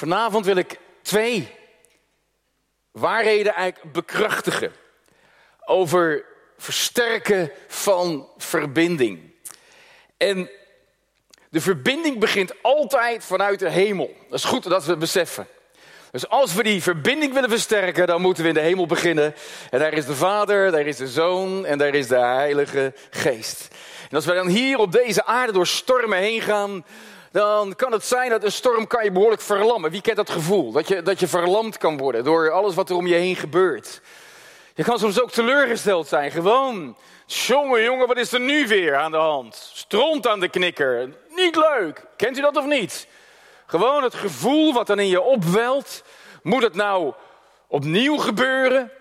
Vanavond wil ik twee waarheden eigenlijk bekrachtigen over versterken van verbinding. En de verbinding begint altijd vanuit de hemel. Dat is goed dat we het beseffen. Dus als we die verbinding willen versterken, dan moeten we in de hemel beginnen. En daar is de Vader, daar is de Zoon en daar is de Heilige Geest. En als we dan hier op deze aarde door stormen heen gaan, dan kan het zijn dat een storm kan je behoorlijk verlammen. Wie kent dat gevoel? Dat je, dat je verlamd kan worden door alles wat er om je heen gebeurt. Je kan soms ook teleurgesteld zijn. Gewoon, jongen, jongen, wat is er nu weer aan de hand? Stront aan de knikker. Niet leuk. Kent u dat of niet? Gewoon het gevoel wat dan in je opwelt. Moet het nou opnieuw gebeuren?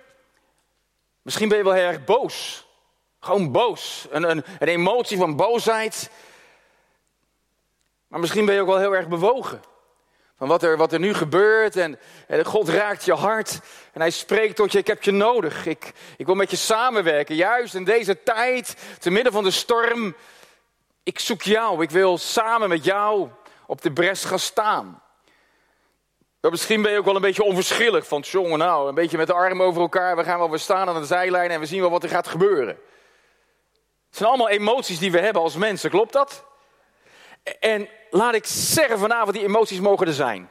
Misschien ben je wel heel erg boos. Gewoon boos. Een, een, een emotie van boosheid. Maar misschien ben je ook wel heel erg bewogen. Van wat er, wat er nu gebeurt. En, en God raakt je hart. En hij spreekt tot je: Ik heb je nodig. Ik, ik wil met je samenwerken. Juist in deze tijd, te midden van de storm. Ik zoek jou. Ik wil samen met jou op de bres gaan staan. Maar misschien ben je ook wel een beetje onverschillig. Van jongen, nou, een beetje met de armen over elkaar. We gaan wel weer staan aan de zijlijn en we zien wel wat er gaat gebeuren. Het zijn allemaal emoties die we hebben als mensen, klopt dat? En laat ik zeggen vanavond, die emoties mogen er zijn.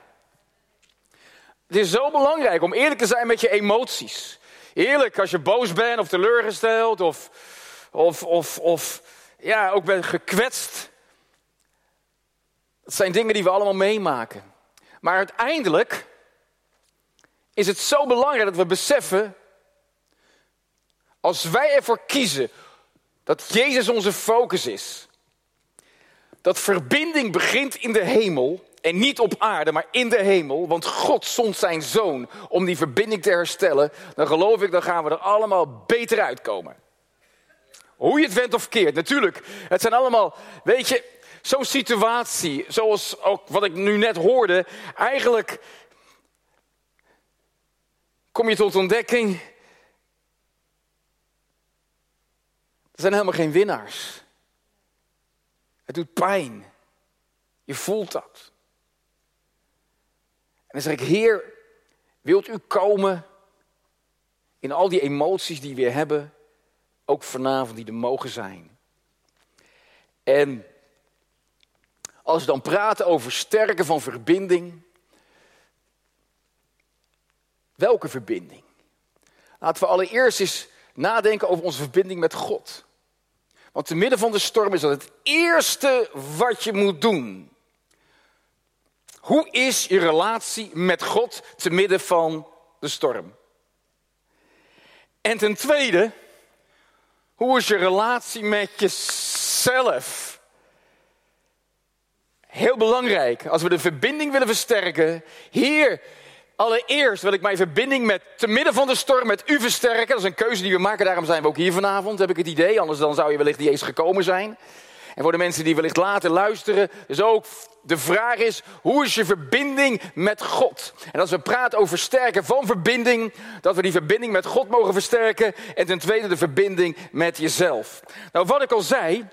Het is zo belangrijk om eerlijk te zijn met je emoties. Eerlijk als je boos bent of teleurgesteld of, of, of, of ja, ook bent gekwetst. Dat zijn dingen die we allemaal meemaken. Maar uiteindelijk is het zo belangrijk dat we beseffen, als wij ervoor kiezen dat Jezus onze focus is, dat verbinding begint in de hemel en niet op aarde, maar in de hemel, want God zond zijn zoon om die verbinding te herstellen, dan geloof ik, dan gaan we er allemaal beter uitkomen. Hoe je het went of keert, natuurlijk. Het zijn allemaal, weet je, zo'n situatie, zoals ook wat ik nu net hoorde, eigenlijk kom je tot ontdekking. Er zijn helemaal geen winnaars. Het doet pijn. Je voelt dat. En dan zeg ik, Heer, wilt u komen in al die emoties die we hebben, ook vanavond die er mogen zijn. En als we dan praten over sterken van verbinding, welke verbinding? Laten we allereerst eens nadenken over onze verbinding met God. Want te midden van de storm is dat het eerste wat je moet doen. Hoe is je relatie met God te midden van de storm? En ten tweede, hoe is je relatie met jezelf? Heel belangrijk, als we de verbinding willen versterken. Heer, allereerst wil ik mijn verbinding met, te midden van de storm met u versterken. Dat is een keuze die we maken, daarom zijn we ook hier vanavond, heb ik het idee. Anders dan zou je wellicht niet eens gekomen zijn. En voor de mensen die wellicht later luisteren, dus ook de vraag is, hoe is je verbinding met God? En als we praten over versterken van verbinding, dat we die verbinding met God mogen versterken. En ten tweede de verbinding met jezelf. Nou, wat ik al zei,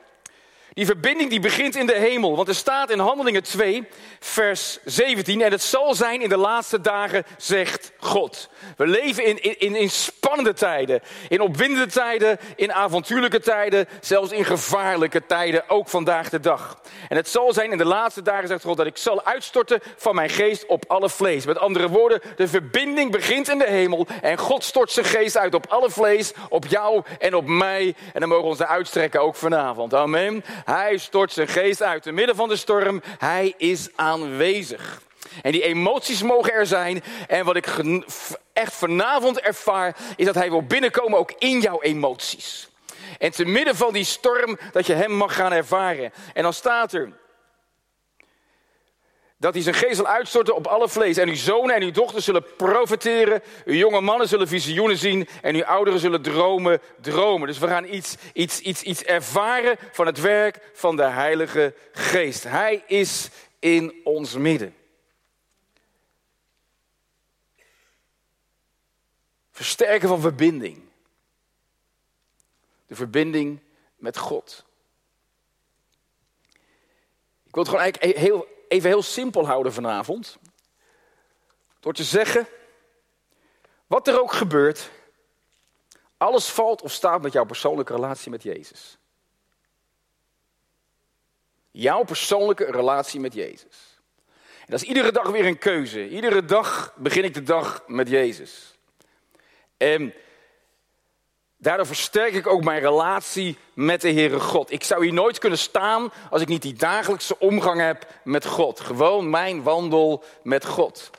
die verbinding die begint in de hemel. Want er staat in Handelingen 2, vers 17. En het zal zijn in de laatste dagen, zegt God. We leven in, in, in spannende tijden. In opwindende tijden, in avontuurlijke tijden. Zelfs in gevaarlijke tijden, ook vandaag de dag. En het zal zijn in de laatste dagen, zegt God, dat ik zal uitstorten van mijn geest op alle vlees. Met andere woorden, de verbinding begint in de hemel. En God stort zijn geest uit op alle vlees. Op jou en op mij. En dan mogen we ons uitstrekken ook vanavond. Amen. Hij stort zijn geest uit. Te midden van de storm, hij is aanwezig. En die emoties mogen er zijn. En wat ik echt vanavond ervaar, is dat hij wil binnenkomen ook in jouw emoties. En te midden van die storm, dat je hem mag gaan ervaren. En dan staat er, dat hij zijn geest zal uitstorten op alle vlees. En uw zonen en uw dochters zullen profeteren. Uw jonge mannen zullen visioenen zien. En uw ouderen zullen dromen, dromen. Dus we gaan iets, iets, iets, iets ervaren van het werk van de Heilige Geest. Hij is in ons midden. Versterken van verbinding. De verbinding met God. Ik wil het gewoon eigenlijk heel even heel simpel houden vanavond. Door te zeggen, wat er ook gebeurt, alles valt of staat met jouw persoonlijke relatie met Jezus. Jouw persoonlijke relatie met Jezus. En dat is iedere dag weer een keuze. Iedere dag begin ik de dag met Jezus. En daardoor versterk ik ook mijn relatie met de Heere God. Ik zou hier nooit kunnen staan als ik niet die dagelijkse omgang heb met God. Gewoon mijn wandel met God.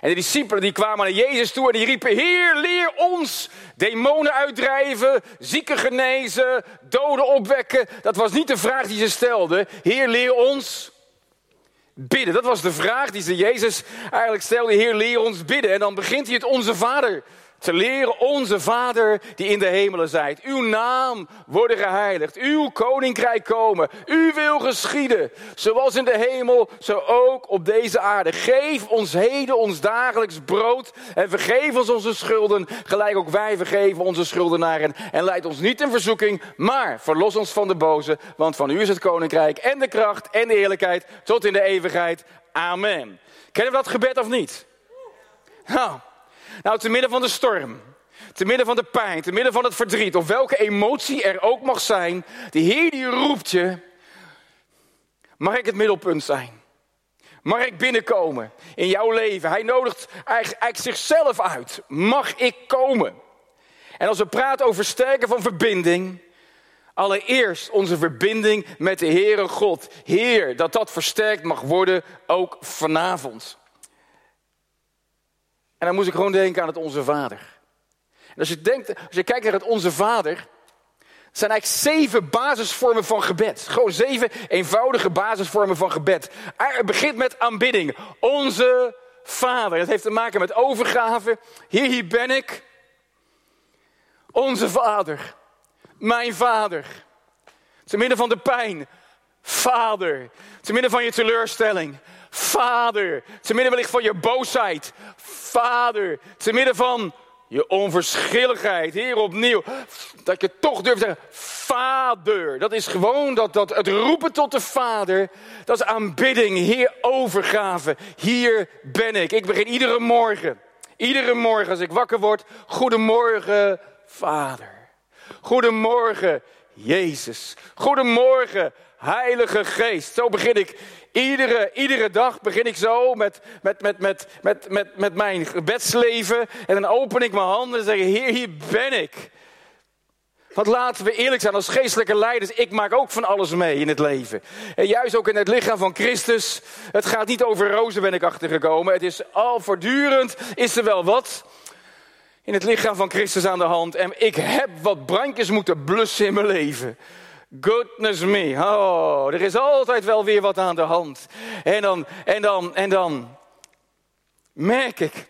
En de discipelen die kwamen naar Jezus toe en die riepen: Heer, leer ons demonen uitdrijven, zieken genezen, doden opwekken. Dat was niet de vraag die ze stelden. Heer, leer ons bidden. Dat was de vraag die ze Jezus eigenlijk stelde. Heer, leer ons bidden. En dan begint hij het Onze Vader te leren, onze Vader die in de hemelen zijt. Uw naam worden geheiligd, uw koninkrijk komen, uw wil geschieden, zoals in de hemel, zo ook op deze aarde. Geef ons heden ons dagelijks brood en vergeef ons onze schulden, gelijk ook wij vergeven onze schuldenaren. En leid ons niet in verzoeking, maar verlos ons van de boze, want van u is het koninkrijk en de kracht en de eerlijkheid tot in de eeuwigheid. Amen. Kennen we dat gebed of niet? Nou, nou, te midden van de storm, te midden van de pijn, te midden van het verdriet, of welke emotie er ook mag zijn, de Heer die roept je, mag ik het middelpunt zijn? Mag ik binnenkomen in jouw leven? Hij nodigt eigenlijk zichzelf uit. Mag ik komen? En als we praten over sterken van verbinding, allereerst onze verbinding met de Heere God. Heer, dat dat versterkt mag worden ook vanavond. En dan moest ik gewoon denken aan het Onze Vader. En als je, denkt, als je kijkt naar het Onze Vader, zijn eigenlijk zeven basisvormen van gebed. Gewoon zeven eenvoudige basisvormen van gebed. Het begint met aanbidding. Onze Vader. Dat heeft te maken met overgave. Hier, hier ben ik. Onze Vader. Mijn Vader. Te midden van de pijn. Vader. Te van je teleurstelling. Vader. Te midden wellicht van je boosheid. Vader. Te midden van je onverschilligheid. Heer, opnieuw. Dat je toch durft te zeggen, Vader. Dat is gewoon dat, dat, het roepen tot de Vader. Dat is aanbidding. Heer, overgave. Hier ben ik. Ik begin iedere morgen. Iedere morgen als ik wakker word. Goedemorgen, Vader. Goedemorgen, Jezus. Goedemorgen, Heilige Geest. Zo begin ik iedere, iedere dag begin ik zo met, met, met, met, met, met, met mijn gebedsleven. En dan open ik mijn handen en zeg: Heer, hier ben ik. Want laten we eerlijk zijn, als geestelijke leiders, ik maak ook van alles mee in het leven. En juist ook in het lichaam van Christus. Het gaat niet over rozen, ben ik achtergekomen. Het is al voortdurend, is er wel wat in het lichaam van Christus aan de hand. En ik heb wat brandjes moeten blussen in mijn leven. Goodness me. Oh, er is altijd wel weer wat aan de hand. En dan, en dan, en dan merk ik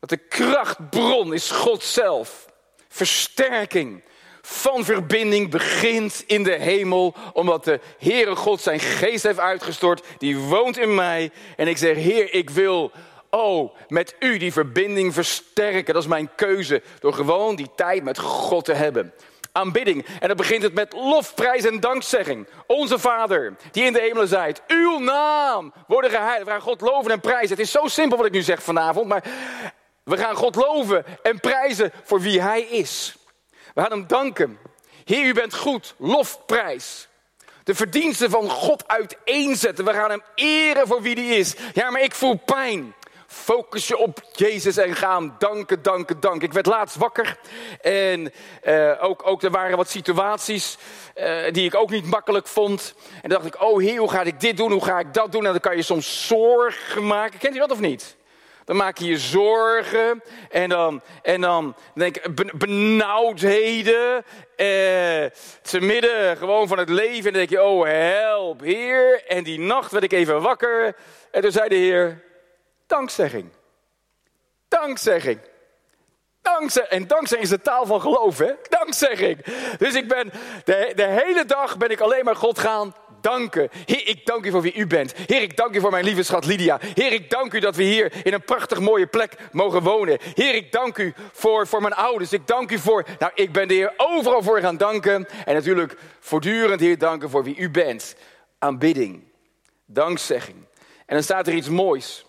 dat de krachtbron is God zelf. Versterking van verbinding begint in de hemel, omdat de Heere God zijn geest heeft uitgestort. Die woont in mij. En ik zeg, Heer, ik wil Oh, met u die verbinding versterken. Dat is mijn keuze. Door gewoon die tijd met God te hebben aanbidding. En dan begint het met lofprijs en dankzegging. Onze Vader, die in de hemelen zijt, uw naam worden geheiligd. We gaan God loven en prijzen. Het is zo simpel wat ik nu zeg vanavond, maar we gaan God loven en prijzen voor wie Hij is. We gaan Hem danken. Heer, u bent goed, lofprijs. De verdiensten van God uiteenzetten. We gaan Hem eren voor wie Hij is. Ja, maar ik voel pijn. Focus je op Jezus en ga hem danken, danken, danken. Ik werd laatst wakker en uh, ook, ook er waren wat situaties uh, die ik ook niet makkelijk vond. En dan dacht ik, oh heer, hoe ga ik dit doen, hoe ga ik dat doen? En dan kan je soms zorgen maken. Kent u dat of niet? Dan maak je je zorgen en dan, en dan denk ik benauwdheden. Eh, te midden gewoon van het leven. En dan denk je, oh help, Heer. En die nacht werd ik even wakker. En toen zei de Heer, Dankzegging. Dankzegging. Dankzeg, en dankzeg is de taal van geloof, hè? Dankzegging. Dus ik ben de, de hele dag ben ik alleen maar God gaan danken. Heer, ik dank u voor wie u bent. Heer, ik dank u voor mijn lieve schat Lydia. Heer, ik dank u dat we hier in een prachtig mooie plek mogen wonen. Heer, ik dank u voor, voor mijn ouders. Ik dank u voor, nou, ik ben de Heer overal voor gaan danken. En natuurlijk voortdurend, Heer, danken voor wie u bent. Aanbidding, dankzegging. En dan staat er iets moois.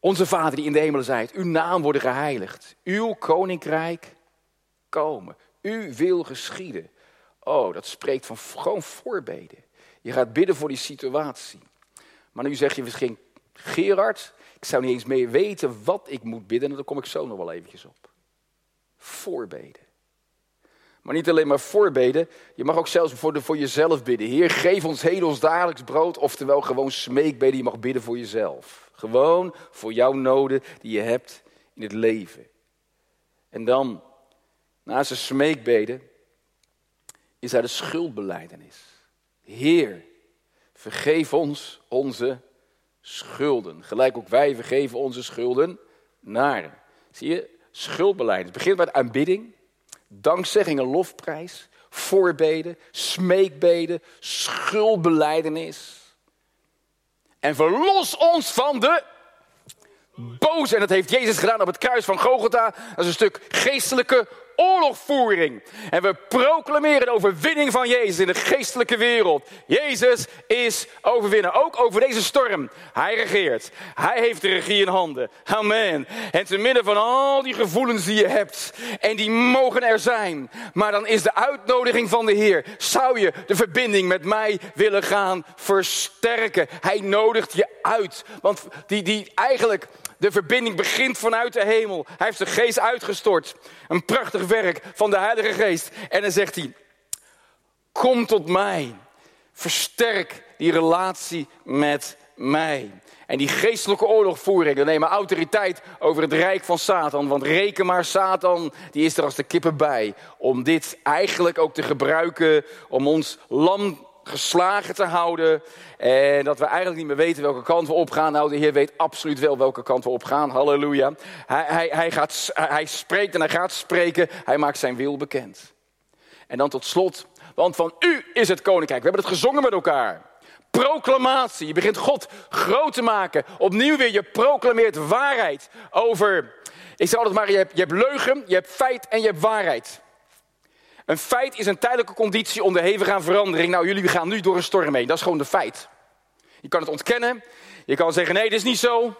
Onze Vader die in de hemelen zijt, uw naam worden geheiligd. Uw koninkrijk komen. U wil geschieden. Oh, dat spreekt van gewoon voorbeden. Je gaat bidden voor die situatie. Maar nu zeg je misschien, Gerard, ik zou niet eens meer weten wat ik moet bidden. En daar kom ik zo nog wel eventjes op. Voorbeden. Maar niet alleen maar voorbeden, je mag ook zelfs voor, voor jezelf bidden. Heer, geef ons heden ons dagelijks brood. Oftewel gewoon smeekbeden, je mag bidden voor jezelf. Gewoon voor jouw noden die je hebt in het leven. En dan, naast de smeekbeden, is daar de schuldbeleidenis. Heer, vergeef ons onze schulden. Gelijk ook wij vergeven onze schulden naar. Zie je, schuldbeleid. Het begint met aanbidding, dankzegging lofprijs, voorbeden, smeekbeden, schuldbeleidenis. En verlos ons van de boze. En dat heeft Jezus gedaan op het kruis van Gogota. Dat is een stuk geestelijke oorlogvoering. En we proclameren de overwinning van Jezus in de geestelijke wereld. Jezus is overwinnen, ook over deze storm. Hij regeert. Hij heeft de regie in handen. Amen. En te midden van al die gevoelens die je hebt, en die mogen er zijn, maar dan is de uitnodiging van de Heer, zou je de verbinding met mij willen gaan versterken? Hij nodigt je uit, want die, die eigenlijk de verbinding begint vanuit de hemel. Hij heeft de geest uitgestort. Een prachtig werk van de Heilige Geest. En dan zegt hij, kom tot mij. Versterk die relatie met mij. En die geestelijke oorlogvoering, dan nemen autoriteit over het rijk van Satan. Want reken maar, Satan, die is er als de kippen bij. Om dit eigenlijk ook te gebruiken, om ons lam geslagen te houden. En dat we eigenlijk niet meer weten welke kant we opgaan. Nou, de Heer weet absoluut wel welke kant we opgaan. Halleluja. Hij, hij, hij, gaat, hij spreekt en hij gaat spreken. Hij maakt zijn wil bekend. En dan tot slot, want van u is het koninkrijk. We hebben het gezongen met elkaar. Proclamatie. Je begint God groot te maken. Opnieuw weer, je proclameert waarheid over. Ik zeg altijd maar, je hebt, je hebt leugen, je hebt feit en je hebt waarheid. Een feit is een tijdelijke conditie onderhevig aan verandering. Nou, jullie gaan nu door een storm heen. Dat is gewoon de feit. Je kan het ontkennen. Je kan zeggen, nee, dit is niet zo.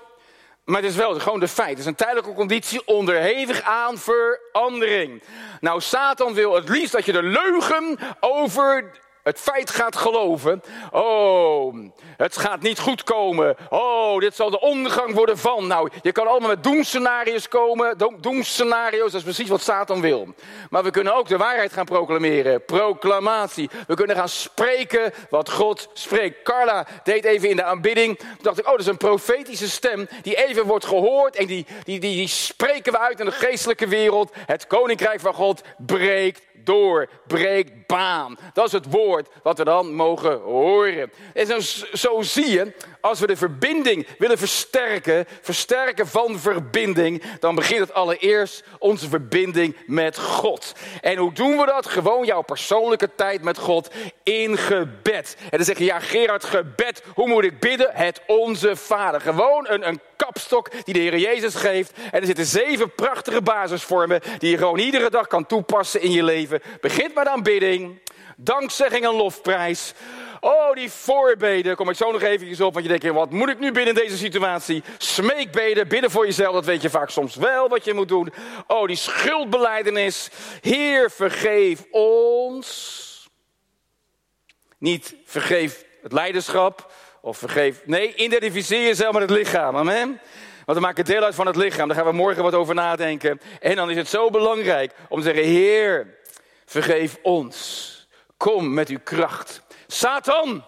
Maar het is wel gewoon de feit. Het is een tijdelijke conditie onderhevig aan verandering. Nou, Satan wil het liefst dat je de leugen over het feit gaat geloven. Oh, het gaat niet goed komen. Oh, dit zal de ondergang worden van. Nou, je kan allemaal met doemscenario's komen. Doemscenario's, dat is precies wat Satan wil. Maar we kunnen ook de waarheid gaan proclameren. Proclamatie. We kunnen gaan spreken wat God spreekt. Carla deed even in de aanbidding. Toen dacht ik, oh, dat is een profetische stem die even wordt gehoord. En die, die, die, die spreken we uit in de geestelijke wereld. Het koninkrijk van God breekt door, breekt baan. Dat is het woord wat we dan mogen horen. En zo, zo zie je, als we de verbinding willen versterken, versterken van verbinding, dan begint het allereerst onze verbinding met God. En hoe doen we dat? Gewoon jouw persoonlijke tijd met God in gebed. En dan zeg je, ja Gerard, gebed, hoe moet ik bidden? Het onze Vader. Gewoon een, een kapstok die de Heer Jezus geeft. En er zitten zeven prachtige basisvormen die je gewoon iedere dag kan toepassen in je leven. Begint met aanbidding, dankzegging en lofprijs. Oh, die voorbeden, kom ik zo nog even op. Want je denkt, wat moet ik nu binnen deze situatie? Smeekbeden, bidden voor jezelf, dat weet je vaak soms wel wat je moet doen. Oh, die schuldbeleidenis. Heer, vergeef ons. Niet vergeef het leiderschap, of vergeef. Nee, identificeer jezelf met het lichaam. Amen. Want we maken deel uit van het lichaam. Daar gaan we morgen wat over nadenken. En dan is het zo belangrijk om te zeggen: Heer, vergeef ons. Kom met uw kracht. Satan,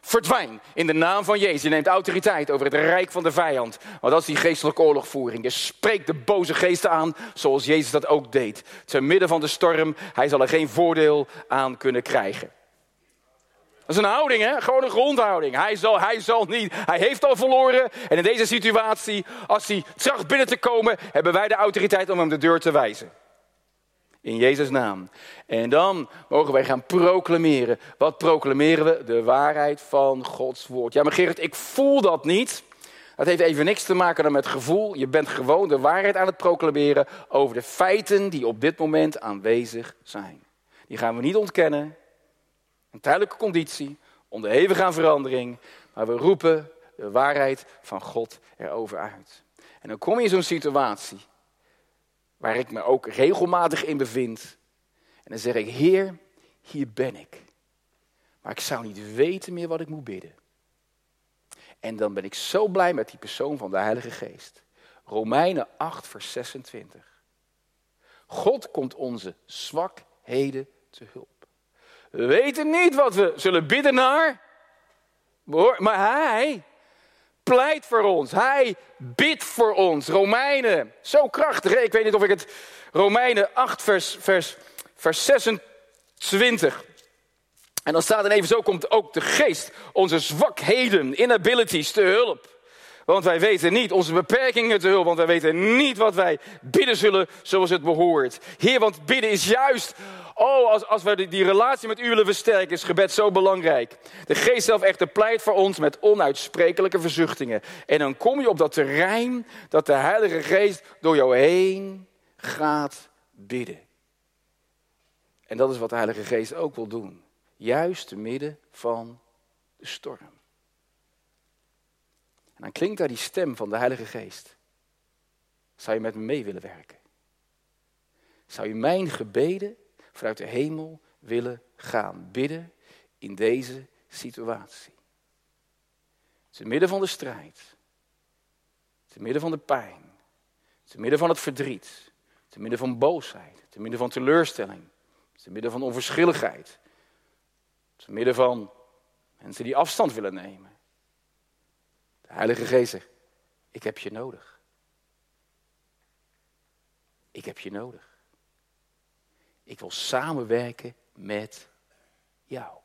verdwijn in de naam van Jezus. Je neemt autoriteit over het rijk van de vijand. Want dat is die geestelijke oorlogvoering. Je spreekt de boze geesten aan zoals Jezus dat ook deed. Te midden van de storm, hij zal er geen voordeel aan kunnen krijgen. Dat is een houding, hè? Gewoon een grondhouding. Hij zal, hij zal niet. Hij heeft al verloren. En in deze situatie, als hij tracht binnen te komen, hebben wij de autoriteit om hem de deur te wijzen. In Jezus' naam. En dan mogen wij gaan proclameren. Wat proclameren we? De waarheid van Gods woord. Ja, maar Gerrit, ik voel dat niet. Dat heeft even niks te maken dan met gevoel. Je bent gewoon de waarheid aan het proclameren over de feiten die op dit moment aanwezig zijn. Die gaan we niet ontkennen. Een tijdelijke conditie, onderhevig aan verandering. Maar we roepen de waarheid van God erover uit. En dan kom je in zo'n situatie waar ik me ook regelmatig in bevind. En dan zeg ik, Heer, hier ben ik. Maar ik zou niet weten meer wat ik moet bidden. En dan ben ik zo blij met die persoon van de Heilige Geest. Romeinen 8, vers 26. God komt onze zwakheden te hulp. We weten niet wat we zullen bidden naar, maar Hij pleit voor ons. Hij bidt voor ons. Romeinen, zo krachtig. Ik weet niet of ik het. Romeinen 8, vers, vers, vers 26. En dan staat er even zo komt ook de geest, onze zwakheden, inabilities te hulp. Want wij weten niet onze beperkingen te hulp, want wij weten niet wat wij bidden zullen zoals het behoort. Heer, want bidden is juist, oh, als, als we die, relatie met u willen versterken, is gebed zo belangrijk. De geest zelf echter pleit voor ons met onuitsprekelijke verzuchtingen. En dan kom je op dat terrein dat de Heilige Geest door jou heen gaat bidden. En dat is wat de Heilige Geest ook wil doen. Juist te midden van de storm. En dan klinkt daar die stem van de Heilige Geest. Zou je met me mee willen werken? Zou je mijn gebeden vanuit de hemel willen gaan bidden in deze situatie? Te midden van de strijd, te midden van de pijn, te midden van het verdriet, te midden van boosheid, te midden van teleurstelling, te midden van onverschilligheid, te midden van mensen die afstand willen nemen. De Heilige Geest zegt, ik heb je nodig. Ik heb je nodig. Ik wil samenwerken met jou.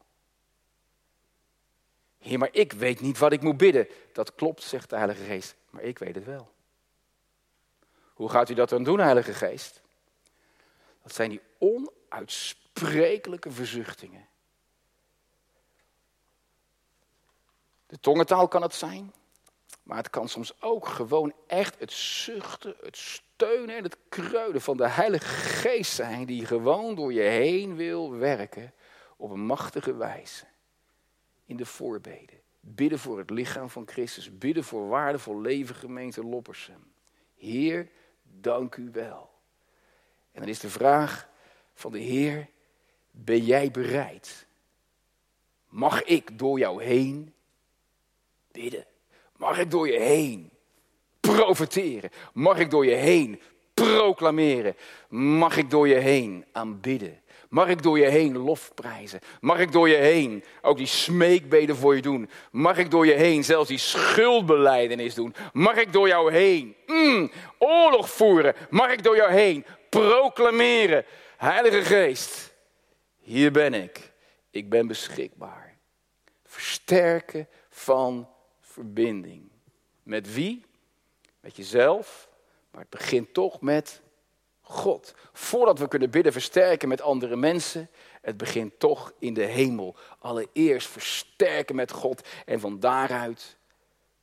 Heer, maar ik weet niet wat ik moet bidden. Dat klopt, zegt de Heilige Geest, maar ik weet het wel. Hoe gaat u dat dan doen, Heilige Geest? Dat zijn die onuitsprekelijke verzuchtingen. De tongentaal kan het zijn. Maar het kan soms ook gewoon echt het zuchten, het steunen en het kreunen van de Heilige Geest zijn, die gewoon door je heen wil werken op een machtige wijze. In de voorbeden. Bidden voor het lichaam van Christus. Bidden voor waardevol leven, gemeente Loppersum. Heer, dank u wel. En dan is de vraag van de Heer, ben jij bereid? Mag ik door jou heen bidden? Mag ik door je heen profeteren? Mag ik door je heen proclameren? Mag ik door je heen aanbidden? Mag ik door je heen lofprijzen? Mag ik door je heen ook die smeekbeden voor je doen? Mag ik door je heen zelfs die schuldbeleidenis doen? Mag ik door jou heen mm, oorlog voeren? Mag ik door jou heen proclameren? Heilige Geest, hier ben ik. Ik ben beschikbaar. Versterken van verbinding. Met wie? Met jezelf. Maar het begint toch met God. Voordat we kunnen bidden versterken met andere mensen, het begint toch in de hemel. Allereerst versterken met God en van daaruit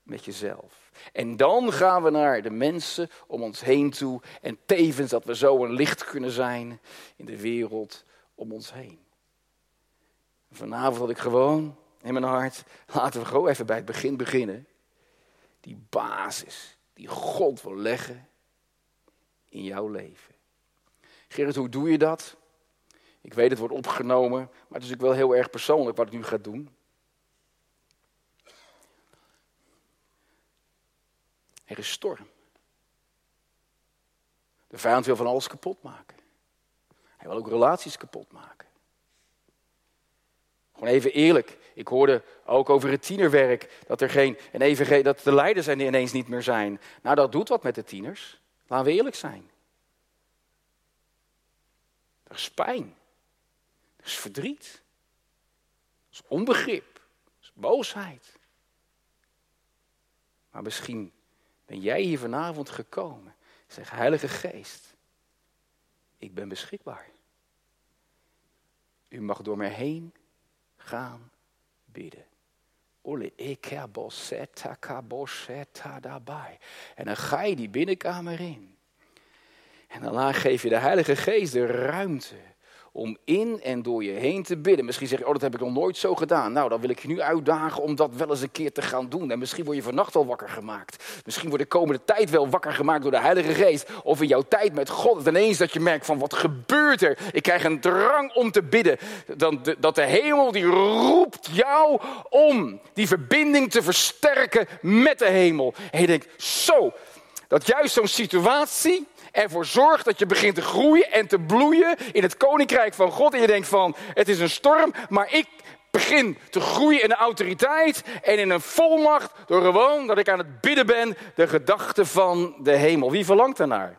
met jezelf. En dan gaan we naar de mensen om ons heen toe en tevens dat we zo een licht kunnen zijn in de wereld om ons heen. Vanavond had ik gewoon in mijn hart, laten we gewoon even bij het begin beginnen. Die basis die God wil leggen in jouw leven. Gerrit, hoe doe je dat? Ik weet het wordt opgenomen, maar het is ook wel heel erg persoonlijk wat ik nu ga doen. Er is storm. De vijand wil van alles kapot maken. Hij wil ook relaties kapot maken. Gewoon even eerlijk. Ik hoorde ook over het tienerwerk dat er geen, en even, dat de leiders er ineens niet meer zijn. Nou, dat doet wat met de tieners. Laten we eerlijk zijn. Er is pijn. Er is verdriet. Er is onbegrip. Er is boosheid. Maar misschien ben jij hier vanavond gekomen. Zeg, Heilige Geest, ik ben beschikbaar. U mag door mij heen gaan bidden. Daarbij. En dan ga je die binnenkamer in. En dan geef je de Heilige Geest de ruimte om in en door je heen te bidden. Misschien zeg je, oh dat heb ik nog nooit zo gedaan. Nou, dan wil ik je nu uitdagen om dat wel eens een keer te gaan doen. En misschien word je vannacht wel wakker gemaakt. Misschien word de komende tijd wel wakker gemaakt door de Heilige Geest. Of in jouw tijd met God. Het ineens dat je merkt van, wat gebeurt er? Ik krijg een drang om te bidden. Dat de hemel die roept jou om die verbinding te versterken met de hemel. En je denkt, zo, dat juist zo'n situatie ervoor zorgt dat je begint te groeien en te bloeien in het koninkrijk van God. En je denkt van, het is een storm, maar ik begin te groeien in de autoriteit en in een volmacht door gewoon dat ik aan het bidden ben, de gedachte van de hemel. Wie verlangt daarnaar?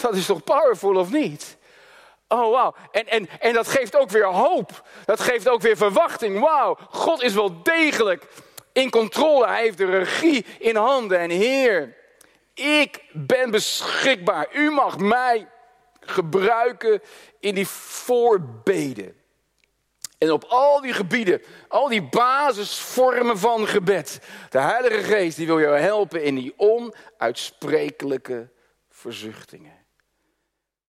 Dat is toch powerful of niet? Oh, wauw. En, en, en dat geeft ook weer hoop. Dat geeft ook weer verwachting. Wauw, God is wel degelijk in controle. Hij heeft de regie in handen. En Heer, ik ben beschikbaar. U mag mij gebruiken in die voorbeden. En op al die gebieden, al die basisvormen van gebed. De Heilige Geest die wil jou helpen in die onuitsprekelijke verzuchtingen.